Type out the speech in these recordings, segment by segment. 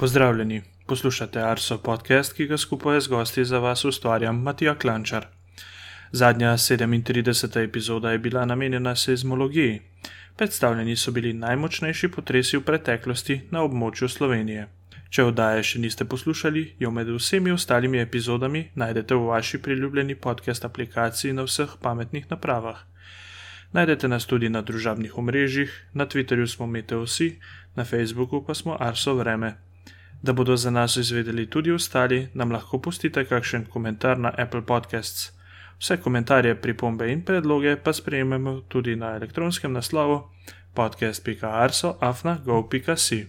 Pozdravljeni, poslušate Arso podcast, ki ga skupaj z gosti za vas ustvarjam Matija Klančar. Zadnja 37. epizoda je bila namenjena seizmologiji. Predstavljeni so bili najmočnejši potresi v preteklosti na območju Slovenije. Če oddaje še niste poslušali, jo med vsemi ostalimi epizodami najdete v vaši priljubljeni podcast aplikaciji na vseh pametnih napravah. Najdete nas tudi na družabnih omrežjih, na Twitterju smo Meteosi, na Facebooku pa smo Arso Vreme. Da bodo za nas izvedeli tudi ostali, nam lahko pustite kakšen komentar na Apple Podcasts. Vse komentarje, pripombe in predloge pa sprejmemo tudi na elektronskem naslovu podcast.arso.afna.go.si.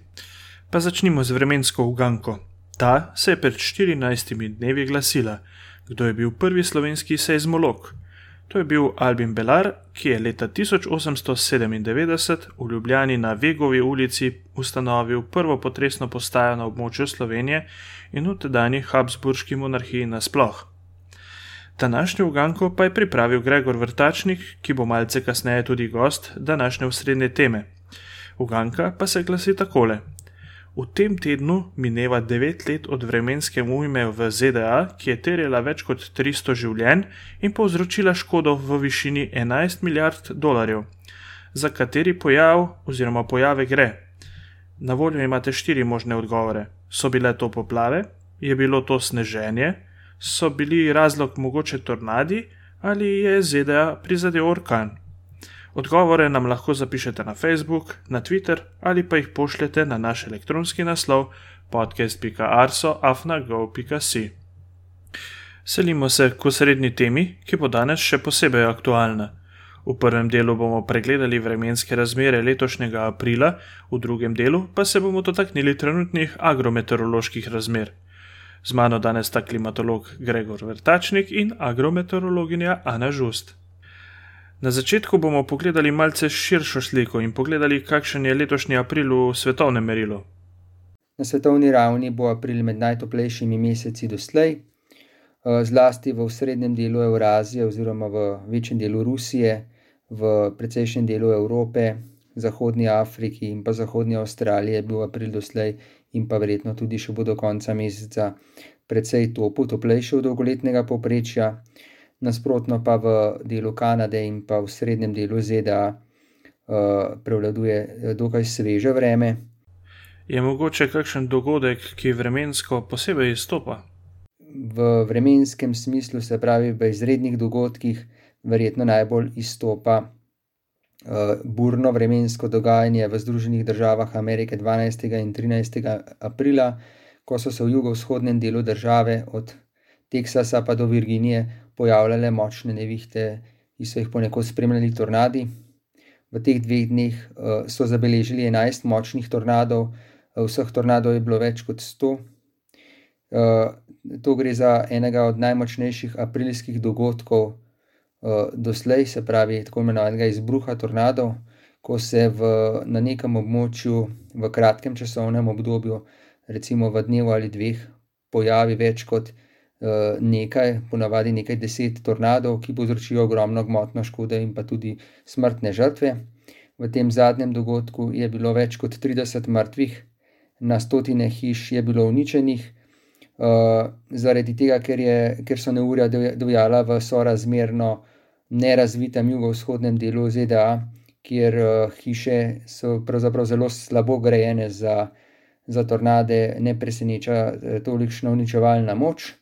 Pa začnimo z vremensko uganko. Ta se je pred 14 dnevi glasila, kdo je bil prvi slovenski seizmolog. To je bil Albin Belar, ki je leta 1897 v Ljubljani na Vegovi ulici ustanovil prvo potresno postajo na območju Slovenije in v tedajni Habsburški monarhiji nasploh. Današnjo uganko pa je pripravil Gregor Vrtačnik, ki bo malce kasneje tudi gost današnje usrednje teme. Uganka pa se glasi takole: V tem tednu mineva 9 let od vremenske ujme v ZDA, ki je terjala več kot 300 življenj in povzročila škodo v višini 11 milijard dolarjev. Za kateri pojav oziroma pojave gre? Na voljo imate štiri možne odgovore. So bile to poplave, je bilo to sneženje, so bili razlog mogoče tornadi ali je ZDA prizadel orkan. Odgovore nam lahko zapišete na Facebook, na Twitter ali pa jih pošljete na naš elektronski naslov podcast.arso.afnago.si. Selimo se k srednji temi, ki bo danes še posebej aktualna. V prvem delu bomo pregledali vremenske razmere letošnjega aprila, v drugem delu pa se bomo dotaknili trenutnih agrometeoroloških razmer. Z mano danes sta klimatolog Gregor Vrtačnik in agrometeorologinja Ana Žust. Na začetku bomo pogledali malce širšo sliko in pogledali, kakšen je letošnji april v svetovnem merilu. Na svetovni ravni bo april med najtoplejšimi meseci doslej, eh, zlasti v srednjem delu Eurazije oziroma v večjem delu Rusije, v precejšnjem delu Evrope, Zahodnji Afriki in pa Zahodnji Avstraliji je bil april doslej in pa verjetno tudi še bo do konca meseca precej topo, toplejši od dolgoletnega povprečja nasprotno pa v delu Kanade in pa v srednjem delu ZDA uh, eh, prevladuje eh, dokaj sveže vreme. Je mogoče kakšen dogodek, ki vremensko posebej izstopa? V vremenskem smislu, se pravi v izrednih dogodkih, verjetno najbolj izstopa uh, burno vremensko dogajanje v Združenih državah Amerike 12. in 13. aprila, ko so se v jugovzhodnem delu države od Teksasa pa do Virginije pojavljale močne nevihte, ki so jih ponekod spremljali tornadi. V teh dveh dneh uh, so zabeležili 11 močnih tornadov, uh, vseh tornadov je bilo več kot 100. Uh, eh, to gre za enega od najmočnejših aprilskih dogodkov uh, doslej, se pravi, tako imenovanega izbruha tornadov, ko se v, na nekem območju v kratkem časovnem obdobju, recimo v dnevu ali dveh, pojavi več kot 100. nekaj, ponavadi nekaj deset tornadov, ki povzročijo ogromno gmotno škodo in pa tudi smrtne žrtve. V tem zadnjem dogodku je bilo več kot 30 mrtvih, na stotine hiš je bilo uničenih, uh, zaradi tega, ker, je, ker so neurja dojala v sorazmerno nerazvitem jugovzhodnem delu ZDA, kjer uh, hiše so pravzaprav zelo slabo grajene za, za tornade, ne preseneča tolikšna uničevalna moč.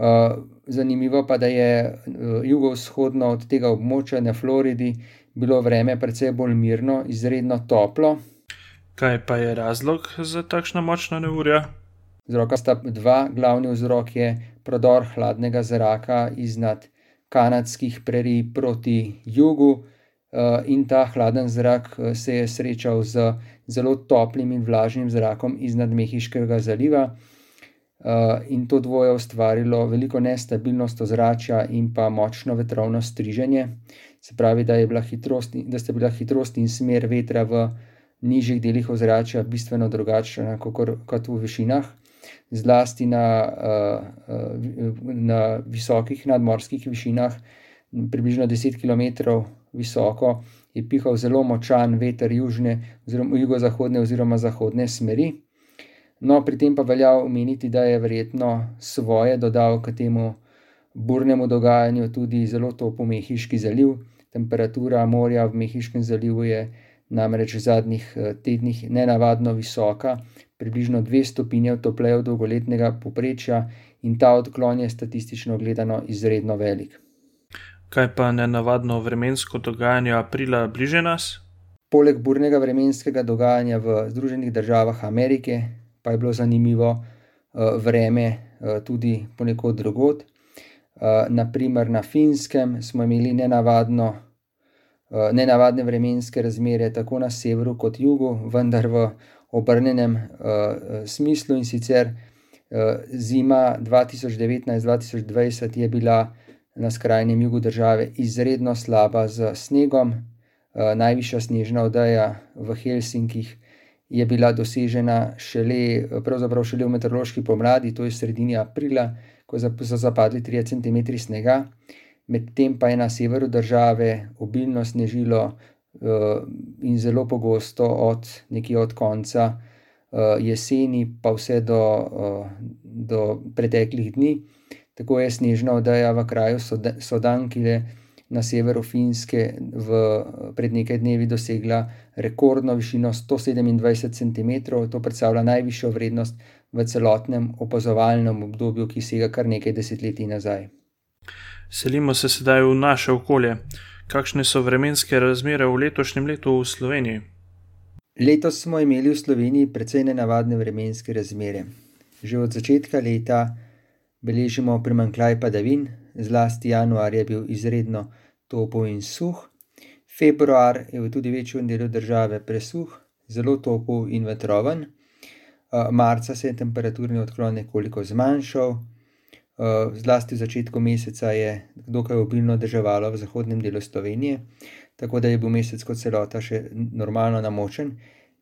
Eh, zanimivo pa, da je eh, jugovzhodno od tega območja na Floridi bilo vreme precej bolj mirno, izredno toplo. Kaj pa je razlog za takšno močno neurje? Vzroka sta dva, glavni vzrok je prodor hladnega zraka iznad kanadskih prerij proti jugu, eh, in ta hladen zrak se je srečal z zelo toplim in vlažnim zrakom iznad Mehiškega zaliva. Eh, in to dvoje ustvarilo veliko nestabilnost ozračja in pa močno vetrovno striženje. Se pravi, da, hitrost, da sta bila hitrost in smer vetra v nižjih delih ozračja bistveno drugačna kot v višinah, zlasti na, eh, eh, na visokih nadmorskih višinah, približno 10 km visoko. Je pihal zelo močan veter južne, oziroma jugozahodne, oziroma zahodne smeri, No, pri tem pa velja omeniti, da je verjetno svoje dodal k temu burnemu dogajanju tudi zelo topo Mehiški zaliv. Temperatura morja v Mehiškem zalivu je namreč v zadnjih eh, tednih nenavadno visoka, približno dve stopinje topleje od dolgoletnega povprečja, in ta odklon je statistično gledano izredno velik. Kaj pa nenavadno vremensko dogajanje aprila bliže nas? Poleg burnega vremenskega dogajanja v Združenih državah Amerike, pa je bilo zanimivo uh, vreme uh, tudi ponekod drugod. Uh, naprimer na Finskem smo imeli nenavadno, uh, nenavadne vremenske razmere tako na severu kot jugu, vendar v obrnenem uh, smislu in sicer uh, zima 2019-2020 je bila na skrajnem jugu države izredno slaba z snegom. Najvišja snežna odeja v Helsinkih je bila dosežena šele, šele v meteorološki pomladi, to je sredini aprila, ko so zapadli 3 cm snega, medtem pa je na severu države obilno snežilo uh, in zelo pogosto od nekje od konca uh, jeseni, pa vse do, uh, do preteklih dni. Tako je snežna odeja v kraju Sodankile na severu Finske v, pred nekaj dnevi dosegla rekordno višino 127 cm, to predstavlja najvišjo vrednost v celotnem opazovalnem obdobju, ki sega kar nekaj desetletij nazaj. Selimo se sedaj v naše okolje. Kakšne so vremenske razmere v letošnjem letu v Sloveniji? Letos smo imeli v Sloveniji precej nenavadne vremenske razmere. Že od začetka leta beležimo primankljaj padavin, zlasti januar je bil izredno topov in suh, februar je v tudi večjem delu države presuh, zelo topov in vetroven, marca se je temperaturni odklon nekoliko zmanjšal, zlasti v začetku meseca je dokaj obilno deževalo v zahodnem delu Slovenije, tako da je bil mesec kot celota še normalno namočen,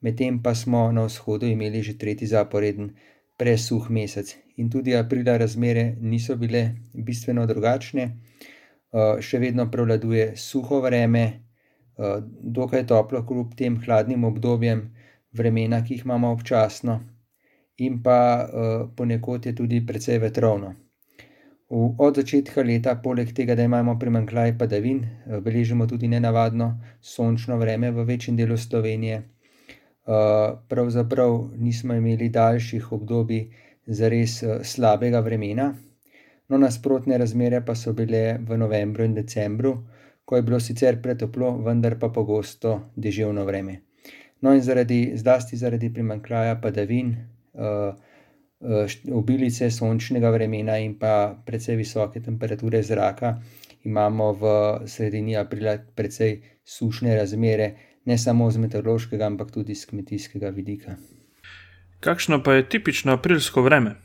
medtem pa smo na vzhodu imeli že tretji zaporeden presuh mesec. In tudi aprila razmere niso bile bistveno drugačne, še vedno prevladuje suho vreme, uh, dokaj toplo, kljub tem hladnim obdobjem vremena, ki jih imamo občasno, in pa uh, ponekod je tudi precej vetrovno. Od začetka leta, poleg tega, da imamo primankljaj padavin, beležimo tudi nenavadno sončno vreme v večjem delu Slovenije. Pravzaprav nismo imeli daljših obdobij za res slabega vremena, no nasprotne razmere pa so bile v novembru in decembru, ko je bilo sicer pretoplo, vendar pa pogosto deževno vreme. No in zaradi, zlasti zaradi primankljaja padavin, uh, uh, obilice sončnega vremena in pa precej visoke temperature zraka, imamo v sredini aprila precej sušne razmere ne samo z meteorološkega, ampak tudi z kmetijskega vidika. Kakšno pa je tipično aprilsko vreme?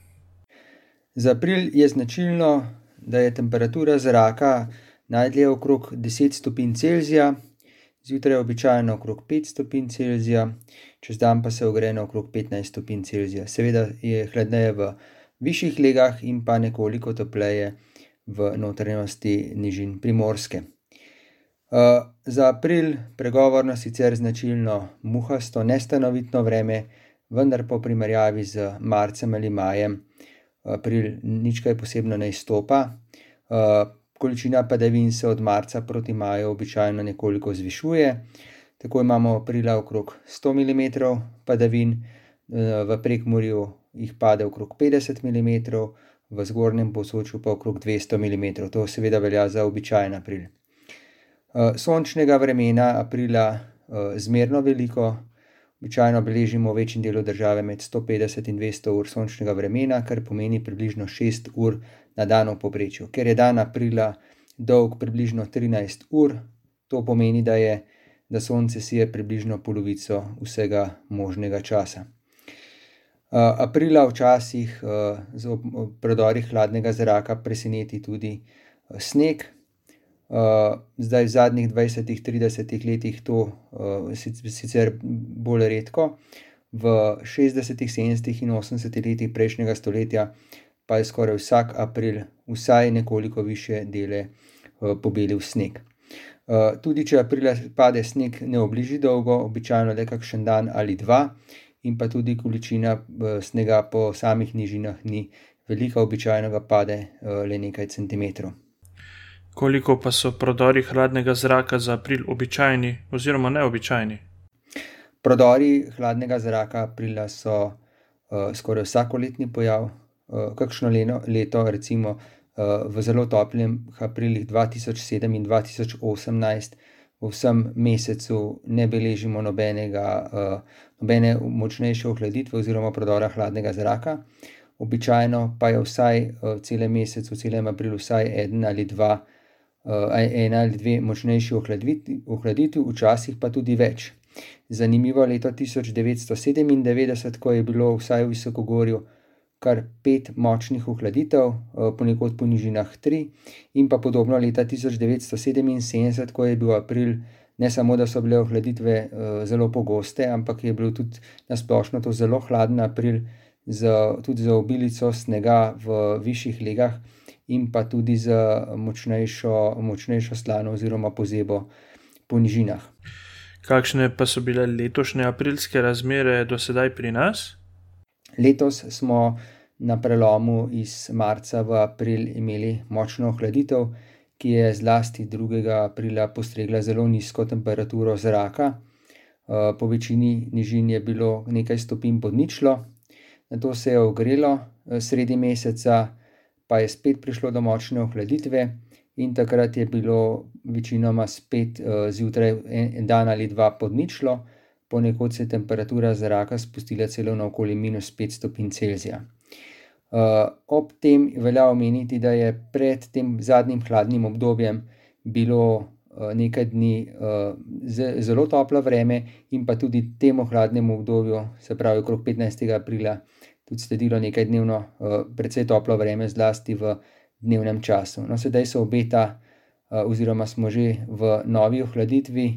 Za april je značilno, da je temperatura zraka najdlje okrog 10 stopinj Celzija, zjutraj običajno okrog 5 stopinj Celzija, čez dan pa se ogreje okrog 15 stopinj Celzija. Seveda je hladneje v višjih legah in pa nekoliko topleje v notranjosti nižin primorske. Uh, za april pregovorno sicer značilno muhasto, nestanovitno vreme, vendar po primerjavi z marcem ali majem, april nič kaj posebno ne izstopa. Uh, količina padavin se od marca proti maju običajno nekoliko zvišuje, tako imamo aprila okrog 100 mm padavin, uh, v prekmorju jih pade okrog 50 mm, v zgornjem posočju pa okrog 200 mm. To seveda velja za običajen april. Eh, sončnega vremena aprila zmerno veliko, običajno beležimo v večjem delu države med 150 in 200 ur sončnega vremena, kar pomeni približno 6 ur na dan v povprečju. Ker je dan aprila dolg približno 13 ur, to pomeni, da, je, da sonce sije približno polovico vsega možnega časa. Aprila včasih z predorih hladnega zraka preseneti tudi sneg, zdaj, v zadnjih 20-30 letih to uh, sicer bolj redko, v 60, 70 in 80 letih prejšnjega stoletja pa je skoraj vsak april vsaj nekoliko više dele uh, pobelil sneg. Uh, tudi če aprila pade sneg, ne obliži dolgo, običajno le kakšen dan ali dva, in pa tudi količina snega po samih nižinah ni velika, običajno ga pade le nekaj centimetrov. Koliko pa so prodori hladnega zraka za april običajni oziroma neobičajni? Prodori hladnega zraka aprila so uh, skoraj vsakoletni pojav, uh, kakšno leno, leto, recimo uh, v zelo toplem aprilih 2007 in 2018, v vsem mesecu ne beležimo nobenega, uh, nobene močnejše ohladitve oziroma prodora hladnega zraka. Običajno pa je vsaj v celem mesecu, v celem aprilu, vsaj en ali dva, uh, ena ali dve močnejši ohladitvi, včasih pa tudi več. Zanimivo leto 1997, ko je bilo vsaj v Visokogorju kar pet močnih ohladitev, eh, ponekod po nižinah tri, in pa podobno leta 1977, ko je bil april. Ne samo, da so bile ohladitve uh, zelo pogoste, ampak je bil tudi na splošno to zelo hladen april, z, tudi za obilico snega v višjih legah in pa tudi z močnejšo, močnejšo slano oziroma pozebo po nižinah. Kakšne pa so bile letošnje aprilske razmere do sedaj pri nas? Letos smo na prelomu iz marca v april imeli močno ohladitev, ki je zlasti 2. aprila postregla zelo nizko temperaturo zraka. Eh, po večini nižin je bilo nekaj stopinj pod ničlo, na to se je ogrelo, eh, sredi meseca pa je spet prišlo do močne ohladitve in takrat je bilo večinoma spet uh, zjutraj en dan ali dva pod ničlo, ponekod se je temperatura zraka spustila celo na okoli minus 5 stopinj Celzija. Uh, ob tem velja omeniti, da je pred tem zadnjim hladnim obdobjem bilo uh, nekaj dni zelo toplo vreme, in pa tudi temu hladnemu obdobju, se pravi okrog 15. aprila, tudi sledilo nekaj dnevno, uh, precej toplo vreme, zlasti v dnevnem času. No, sedaj se obeta, oziroma smo že v novi ohladitvi,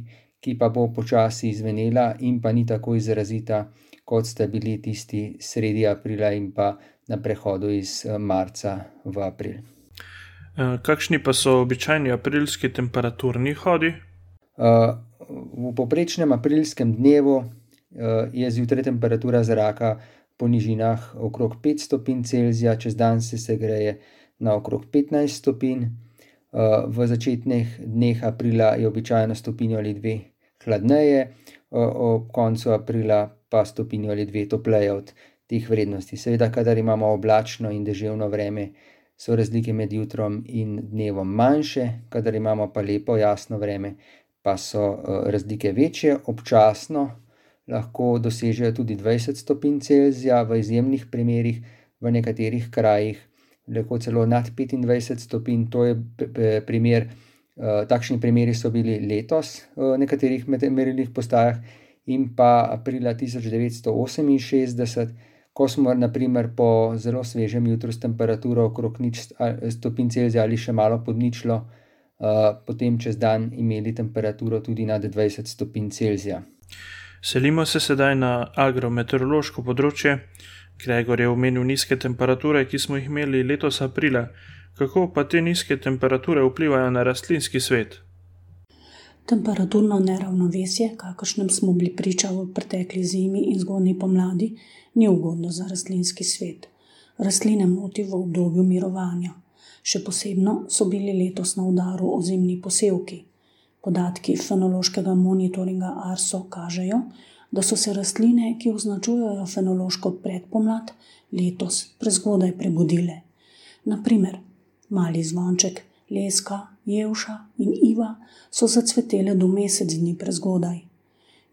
ki pa bo počasi izvenela in pa ni tako izrazita, kot sta bili tisti sredi aprila in pa na prehodu iz marca v april. Kakšni pa so običajni aprilski temperaturni hodi? V poprečnem aprilskem dnevu je zjutraj temperatura zraka po nižinah okrog 5 stopinj Celzija, čez dan se segreje na okrog 15 stopinj, eh, v začetnih dneh aprila je običajno stopinjo ali dve hladneje, ob koncu aprila pa stopinjo ali dve topleje od teh vrednosti. Seveda, kadar imamo oblačno in deževno vreme, so razlike med jutrom in dnevom manjše, kadar imamo pa lepo, jasno vreme, pa so eh, razlike večje, občasno lahko dosežejo tudi 20 stopinj Celzija, v izjemnih primerih, v nekaterih krajih lahko celo nad 25 stopinj. To je primer, eh, takšni primeri so bili letos v nekaterih merilnih postajah in pa aprila 1968, ko smo naprimer po zelo svežem jutru s temperaturo okrog nič stopinj Celzija ali še malo pod ničlo, eh, potem čez dan imeli temperaturo tudi nad 20 stopinj Celzija. Selimo se sedaj na agrometeorološko področje. Gregor je omenil nizke temperature, ki smo jih imeli letos aprila. Kako pa te nizke temperature vplivajo na rastlinski svet? Temperaturno neravnovesje, kakršnem smo bili priča v pretekli zimi in zgodnji pomladi, ni ugodno za rastlinski svet. Rastline moti v obdobju mirovanja. Še posebno so bili letos na udaru ozimni posevki. Podatki fenološkega monitoringa ARSO kažejo, da so se rastline, ki označujejo fenološko predpomlad, letos prezgodaj prebudile. Naprimer, mali zvonček, leska, jevša in iva so zacvetele do mesec dni prezgodaj.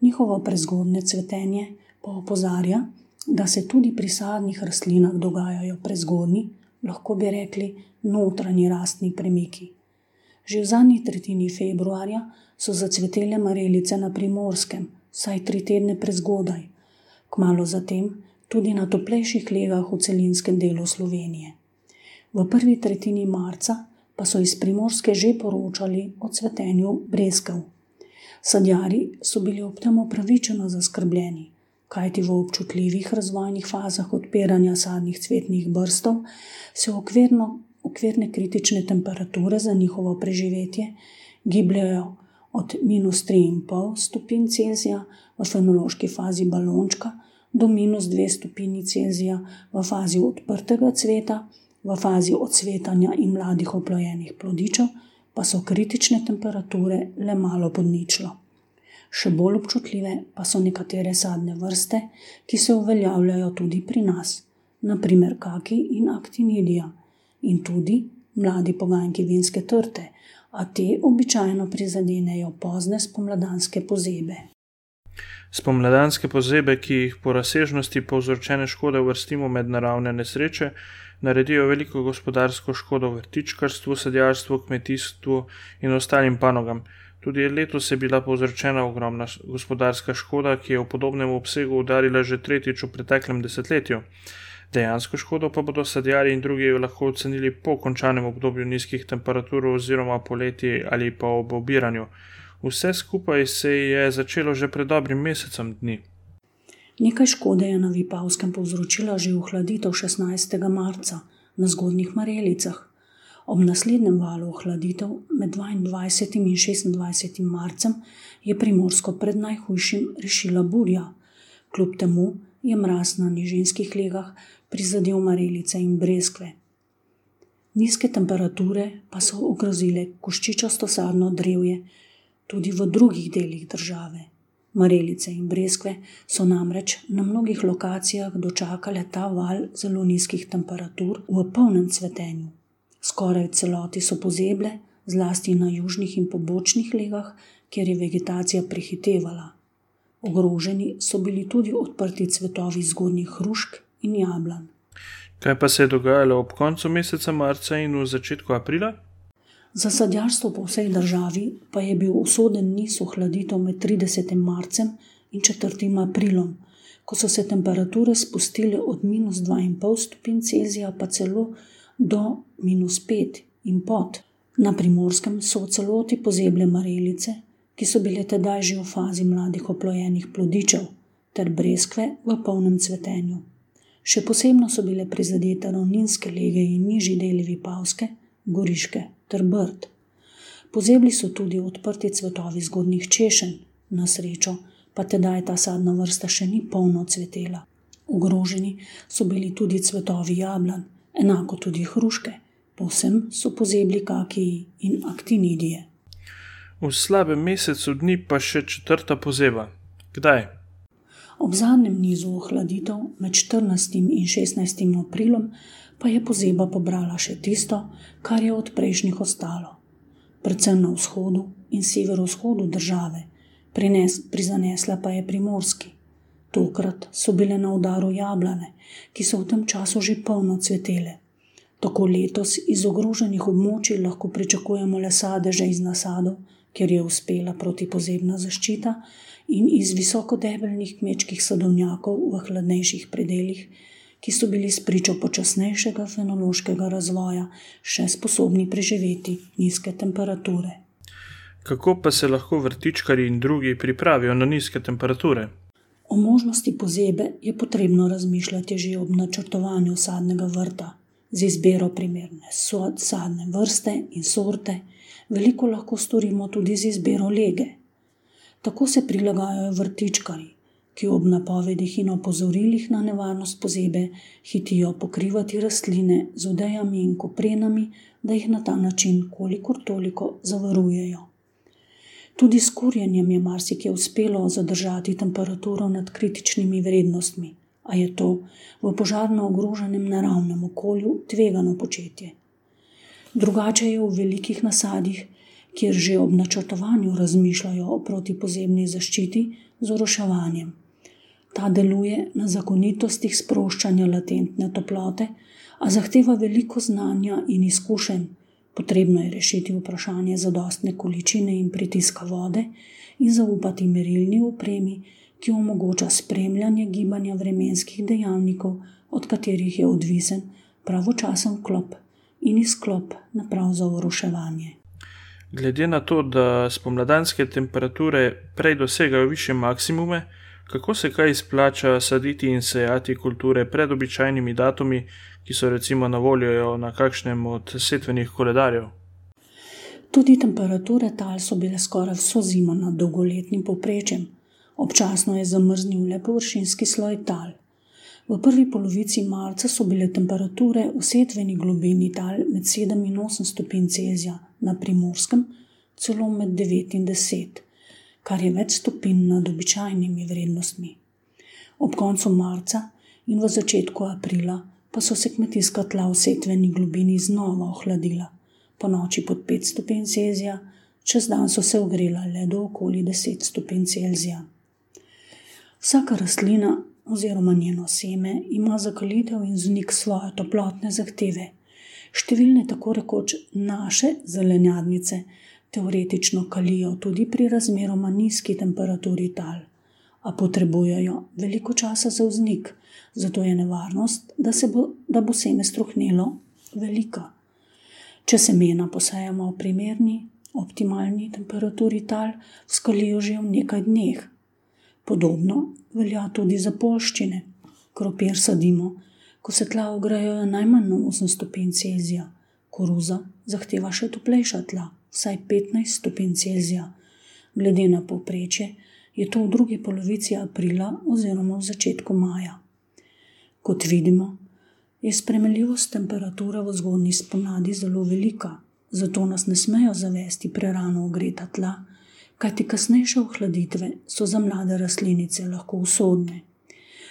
Njihovo prezgodne cvetenje pa opozarja, da se tudi pri sadnih rastlinah dogajajo prezgodni, lahko bi rekli, notranji rastni premiki. Že v zadnji tretjini februarja so zacvetele marelice na primorskem, saj tri tedne prezgodaj, kmalo zatem tudi na toplejših legah v celinskem delu Slovenije. V prvi tretjini marca pa so iz primorske že poročali o cvetenju brezkev. Sadjari so bili ob tem upravičeno zaskrbljeni, kajti v občutljivih razvojnih fazah odpiranja sadnih cvetnih brstov se okvirno, okvirne kritične temperature za njihovo preživetje gibljajo od minus 3,5 stopinj Celzija v fenološki fazi balončka do minus 2 stopinji Celzija v fazi odprtega cveta, v fazi odsvetanja in mladih oplojenih plodičev pa so kritične temperature le malo pod ničlo. Še bolj občutljive pa so nekatere sadne vrste, ki se uveljavljajo tudi pri nas, naprimer kaki in aktinidija, in tudi mladi poganjki vinske trte, a te običajno prizadenejo pozne spomladanske pozebe. Spomladanske pozebe, ki jih po razsežnosti povzročene škode vrstimo med naravne nesreče, naredijo veliko gospodarsko škodo vrtičkarstvu, sadjarstvu, kmetijstvu in ostalim panogam. Tudi letos je bila povzročena ogromna gospodarska škoda, ki je v podobnem obsegu udarila že tretjič v preteklem desetletju. Dejansko škodo pa bodo sadjari in drugi lahko ocenili po končanem obdobju nizkih temperatur oziroma poleti ali pa ob obiranju. Vse skupaj se je začelo že pred dobrim mesecem dni. Nekaj škode je na Vipavskem povzročila že ohladitev 16. marca na zgodnjih Marelicah. Ob naslednjem valu ohladitev med 22. in 26. marcem je primorsko pred najhujšim rešila burja. Kljub temu je mraz na nižinskih legah prizadel Marelice in Breskve. Nizke temperature pa so ogrozile koščičasto sadno drevje tudi v drugih delih države. Marelice in Breskve so namreč na mnogih lokacijah dočakale ta val zelo nizkih temperatur v polnem cvetenju. Skoraj celoti so pozeble, zlasti na južnih in pobočnih legah, kjer je vegetacija prehitevala. Ogroženi so bili tudi odprti cvetovi zgodnjih hrušk in jablan. Kaj pa se je dogajalo ob koncu meseca marca in v začetku aprila? Za sadjarstvo po vsej državi pa je bil usoden niz ohladitev med 30. marcem in 4. aprilom, ko so se temperature spustile od minus 2,5 stopinj Celzija pa celo do minus 5 in pod. Na primorskem so v celoti pozeble marelice, ki so bile tedaj že v fazi mladih oplojenih plodičev, ter breskve v polnem cvetenju. Še posebno so bile prizadete ravninske lege in nižji deli Vipavske, Goriške ter Brd. Pozebli so tudi odprti cvetovi zgodnjih češenj, na srečo pa tedaj ta sadna vrsta še ni polno cvetela. Ogroženi so bili tudi cvetovi jablan, enako tudi hruške, povsem so pozebli kakiji in aktinidije. V slabem mesecu dni pa še četrta pozeba. Kdaj? Ob zadnjem nizu ohladitev med 14. in 16. aprilom pa je pozeba pobrala še tisto, kar je od prejšnjih ostalo. Predvsem na vzhodu in severovzhodu države, prines, prizanesla pa je primorski. Tokrat so bile na udaru jablane, ki so v tem času že polno cvetele. Tako letos iz ogroženih območij lahko pričakujemo le sadeže iz nasadov, ker je uspela protipozebna zaščita, in iz visokodebelnih kmečkih sadovnjakov v hladnejših predeljih, ki so bili spričo počasnejšega fenološkega razvoja še sposobni preživeti nizke temperature. Kako pa se lahko vrtičkari in drugi pripravijo na nizke temperature? O možnosti pozebe je potrebno razmišljati že ob načrtovanju sadnega vrta, z izbiro primerne sadne vrste in sorte, veliko lahko storimo tudi z izbiro lege. Tako se prilagajajo vrtičkari, ki ob napovedih in opozorilih na nevarnost pozebe hitijo pokrivati rastline z odejami in koprenami, da jih na ta način kolikor toliko zavarujejo. Tudi s kurjenjem je marsikje uspelo zadržati temperaturo nad kritičnimi vrednostmi, a je to v požarno ogroženem naravnem okolju tvegano početje. Drugače je v velikih nasadih, kjer že ob načrtovanju razmišljajo o protipozemni zaščiti z oroševanjem. Ta deluje na zakonitostih sproščanja latentne toplote, a zahteva veliko znanja in izkušenj. Potrebno je rešiti vprašanje zadostne količine in pritiska vode in zaupati merilni opremi, ki omogoča spremljanje gibanja vremenskih dejavnikov, od katerih je odvisen pravočasen klop in izklop naprav za oroševanje. Glede na to, da spomladanske temperature prej dosegajo više maksimume, kako se kaj izplača saditi in sejati kulture pred običajnimi datumi, ki so recimo na voljo na kakšnem od setvenih koledarjev. Tudi temperature tal so bile skoraj vso zimo nad dolgoletnim poprečjem. Občasno je zamrznil le površinski sloj tal. V prvi polovici marca so bile temperature v setveni globini tal med 7 in 8 stopinj Celzija, na primorskem celo med 9 in 10, kar je več stopinj nad običajnimi vrednostmi. Ob koncu marca in v začetku aprila pa so se kmetijska tla v setveni globini znova ohladila, po noči pod 5 stopinj Celzija, čez dan so se ogrela le do okoli 10 stopinj Celzija. Vsaka rastlina oziroma njeno seme ima za kalitev in znik svoje toplotne zahteve. Številne tako rekoč naše zelenjadnice teoretično kalijo tudi pri razmeroma nizki temperaturi tal, a potrebujejo veliko časa za vznik, zato je nevarnost, da, bo, da bo seme strohnelo, velika. Če semena posajamo v primerni, optimalni temperaturi tal, skalijo že v nekaj dneh. Podobno velja tudi za polščine. Kropir sadimo, ko se tla ograjajo najmanj na 8 stopinj Celzija, koruza zahteva še toplejša tla, vsaj 15 stopinj Celzija. Glede na povprečje je to v drugi polovici aprila oziroma v začetku maja. Kot vidimo, je spremljivost temperature v zgodnji spomladi zelo velika, zato nas ne smejo zavesti prerano ogreta tla, kajti kasnejše ohladitve so za mlade rastlinice lahko usodne.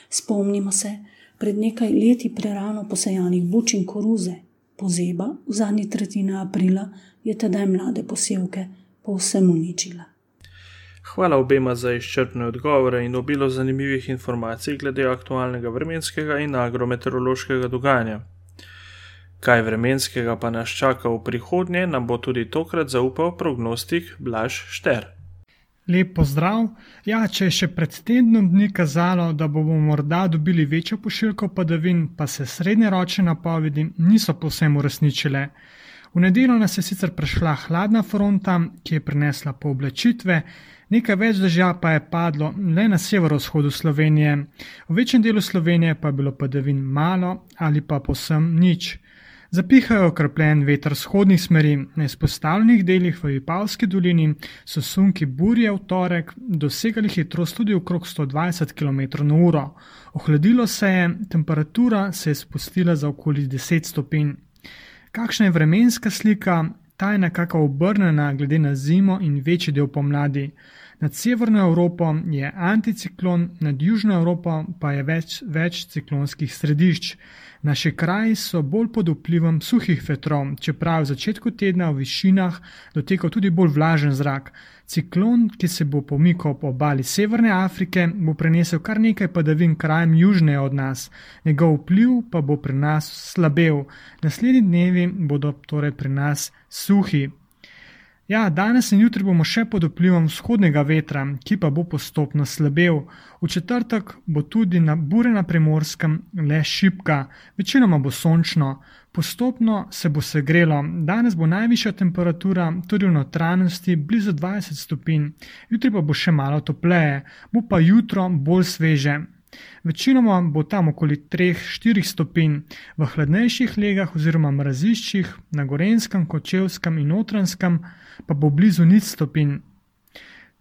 Spomnimo se pred nekaj leti prerano posajanih bučin koruze, pozeba v zadnji tretjini aprila je tedaj mlade posevke povsem uničila. Hvala obema za izčrpne odgovore in obilo zanimivih informacij glede aktualnega vremenskega in agrometeorološkega dogajanja. Kaj vremenskega pa nas čaka v prihodnje, nam bo tudi tokrat zaupal prognostik Blaž Šter. Lep pozdrav. Ja, če je še pred tednom dni kazalo, da bomo morda dobili večjo pošiljko padavin, pa se srednjeročne napovedi niso povsem uresničile. V nedeljo nas je sicer prešla hladna fronta, ki je prinesla pooblačitve, nekaj več dežja pa je padlo le na severovzhodu Slovenije, v večjem delu Slovenije pa je bilo padavin malo ali pa posem nič. Zapihajo okrepljen veter vzhodnih smeri, na izpostavljenih delih v Vipavski dolini so sunki burje v torek dosegali hitrost tudi okrog 120 km/h. Ohladilo se je, temperatura se je spustila za okoli 10 stopinj. Kakšna je vremenska slika? Ta je nekako obrnjena glede na zimo in večji del pomladi. Nad severno Evropo je anticiklon, nad južno Evropo pa je več, več ciklonskih središč. Naši kraji so bolj pod vplivom suhih vetrov, čeprav v začetku tedna v višinah dotekal tudi bolj vlažen zrak. Ciklon, ki se bo pomikal po obali Severne Afrike, bo prenesel kar nekaj padavin krajem južneje od nas, njegov vpliv pa bo pri nas slabel. Naslednji dnevi bodo torej pri nas suhi. Ja, danes in jutri bomo še pod vplivom vzhodnega vetra, ki pa bo postopno slabel. V četrtek bo tudi na bure na primorskem le šipka, večinoma bo sončno. Postopno se bo segrelo, danes bo najvišja temperatura tudi v notranjosti blizu 20 stopinj, jutri pa bo še malo topleje, bo pa jutro bolj sveže. Večinoma bo tam okoli 3-4 stopinj, v hladnejših legah oziroma mraziščih na Gorenskem, Kočevskem in Notranskem pa bo blizu nič stopinj.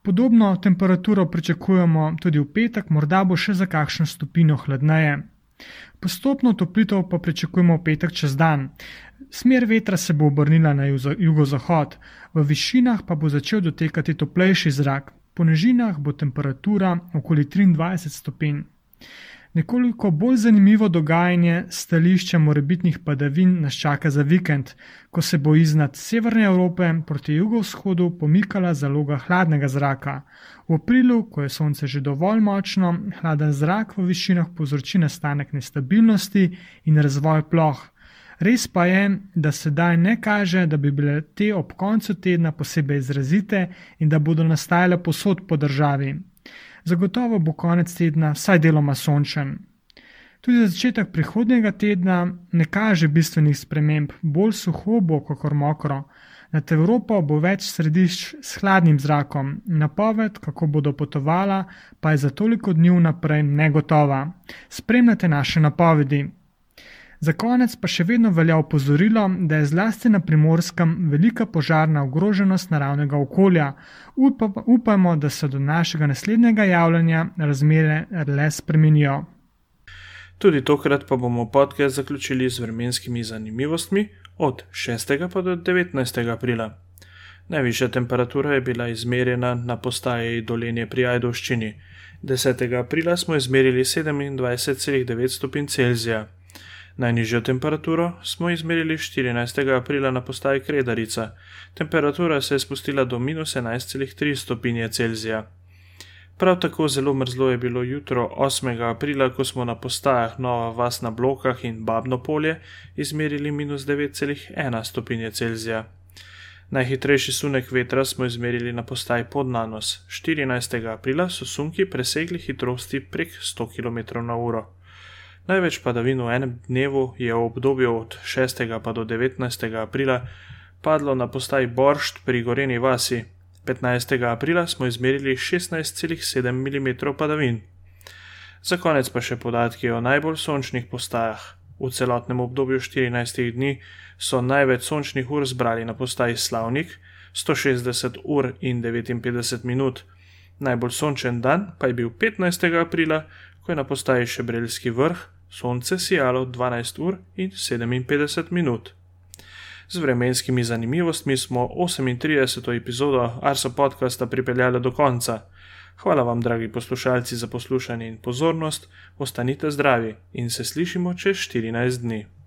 Podobno temperaturo pričakujemo tudi v petek, morda bo še za kakšno stopinjo hladneje. Postopno toplitev pa pričakujemo v petek čez dan. Smer vetra se bo obrnila na jugozahod, v višinah pa bo začel dotekati toplejši zrak, po nižinah bo temperatura okoli 23 stopinj. Nekoliko bolj zanimivo dogajanje stališča morebitnih padavin nas čaka za vikend, ko se bo iznad severne Evrope proti jugovzhodu pomikala zaloga hladnega zraka. V aprilu, ko je sonce že dovolj močno, hladen zrak v višinah povzroči nastanek nestabilnosti in razvoj ploh. Res pa je, da sedaj ne kaže, da bi bile te ob koncu tedna posebej izrazite in da bodo nastajale posod po državi. Zagotovo bo konec tedna vsaj deloma sončen. Tudi začetek prihodnega tedna ne kaže bistvenih sprememb, bolj suho bo, kot mokro. Nad Evropo bo več središč s hladnim zrakom, napoved, kako bodo potovala, pa je za toliko dni vnaprej negotova. Spremljate naše napovedi. Za konec pa še vedno velja opozorilo, da je zlasti na primorskem velika požarna ogroženost naravnega okolja. Upa, upamo, da se do našega naslednjega javljanja razmere le spremenijo. Tudi tokrat pa bomo podcast zaključili z vremenskimi zanimivostmi od 6. pa do 19. aprila. Najvišja temperatura je bila izmerjena na postaji Dolenje pri Ajdovščini. 10. aprila smo izmerili 27,9 stopinj Celzija. Najnižjo temperaturo smo izmerili 14. aprila na postaji Kredarica. Temperatura se je spustila do minus 11,3 stopinje Celzija. Prav tako zelo mrzlo je bilo jutro 8. aprila, ko smo na postajah Nova Vas na Blokah in Babno polje izmerili minus 9,1 stopinje Celzija. Najhitrejši sunek vetra smo izmerili na postaji Podnanos. 14. aprila so sunki presegli hitrosti prek 100 km/h. Največ padavin v enem dnevu je v obdobju od 6. pa do 19. aprila padlo na postaji Boršt pri Goreni vasi. 15. aprila smo izmerili 16,7 mm padavin. Za konec pa še podatki o najbolj sončnih postajah. V celotnem obdobju 14 dni so največ sončnih ur zbrali na postaji Slavnik 160 ur in 59 minut. Najbolj sončen dan pa je bil 15. aprila, ko je na postaji Šebrelski vrh sonce sijalo 12 ur in 57 minut. Z vremenskimi zanimivostmi smo 38. epizodo Arso podcasta pripeljali do konca. Hvala vam, dragi poslušalci, za poslušanje in pozornost, ostanite zdravi in se slišimo čez 14 dni.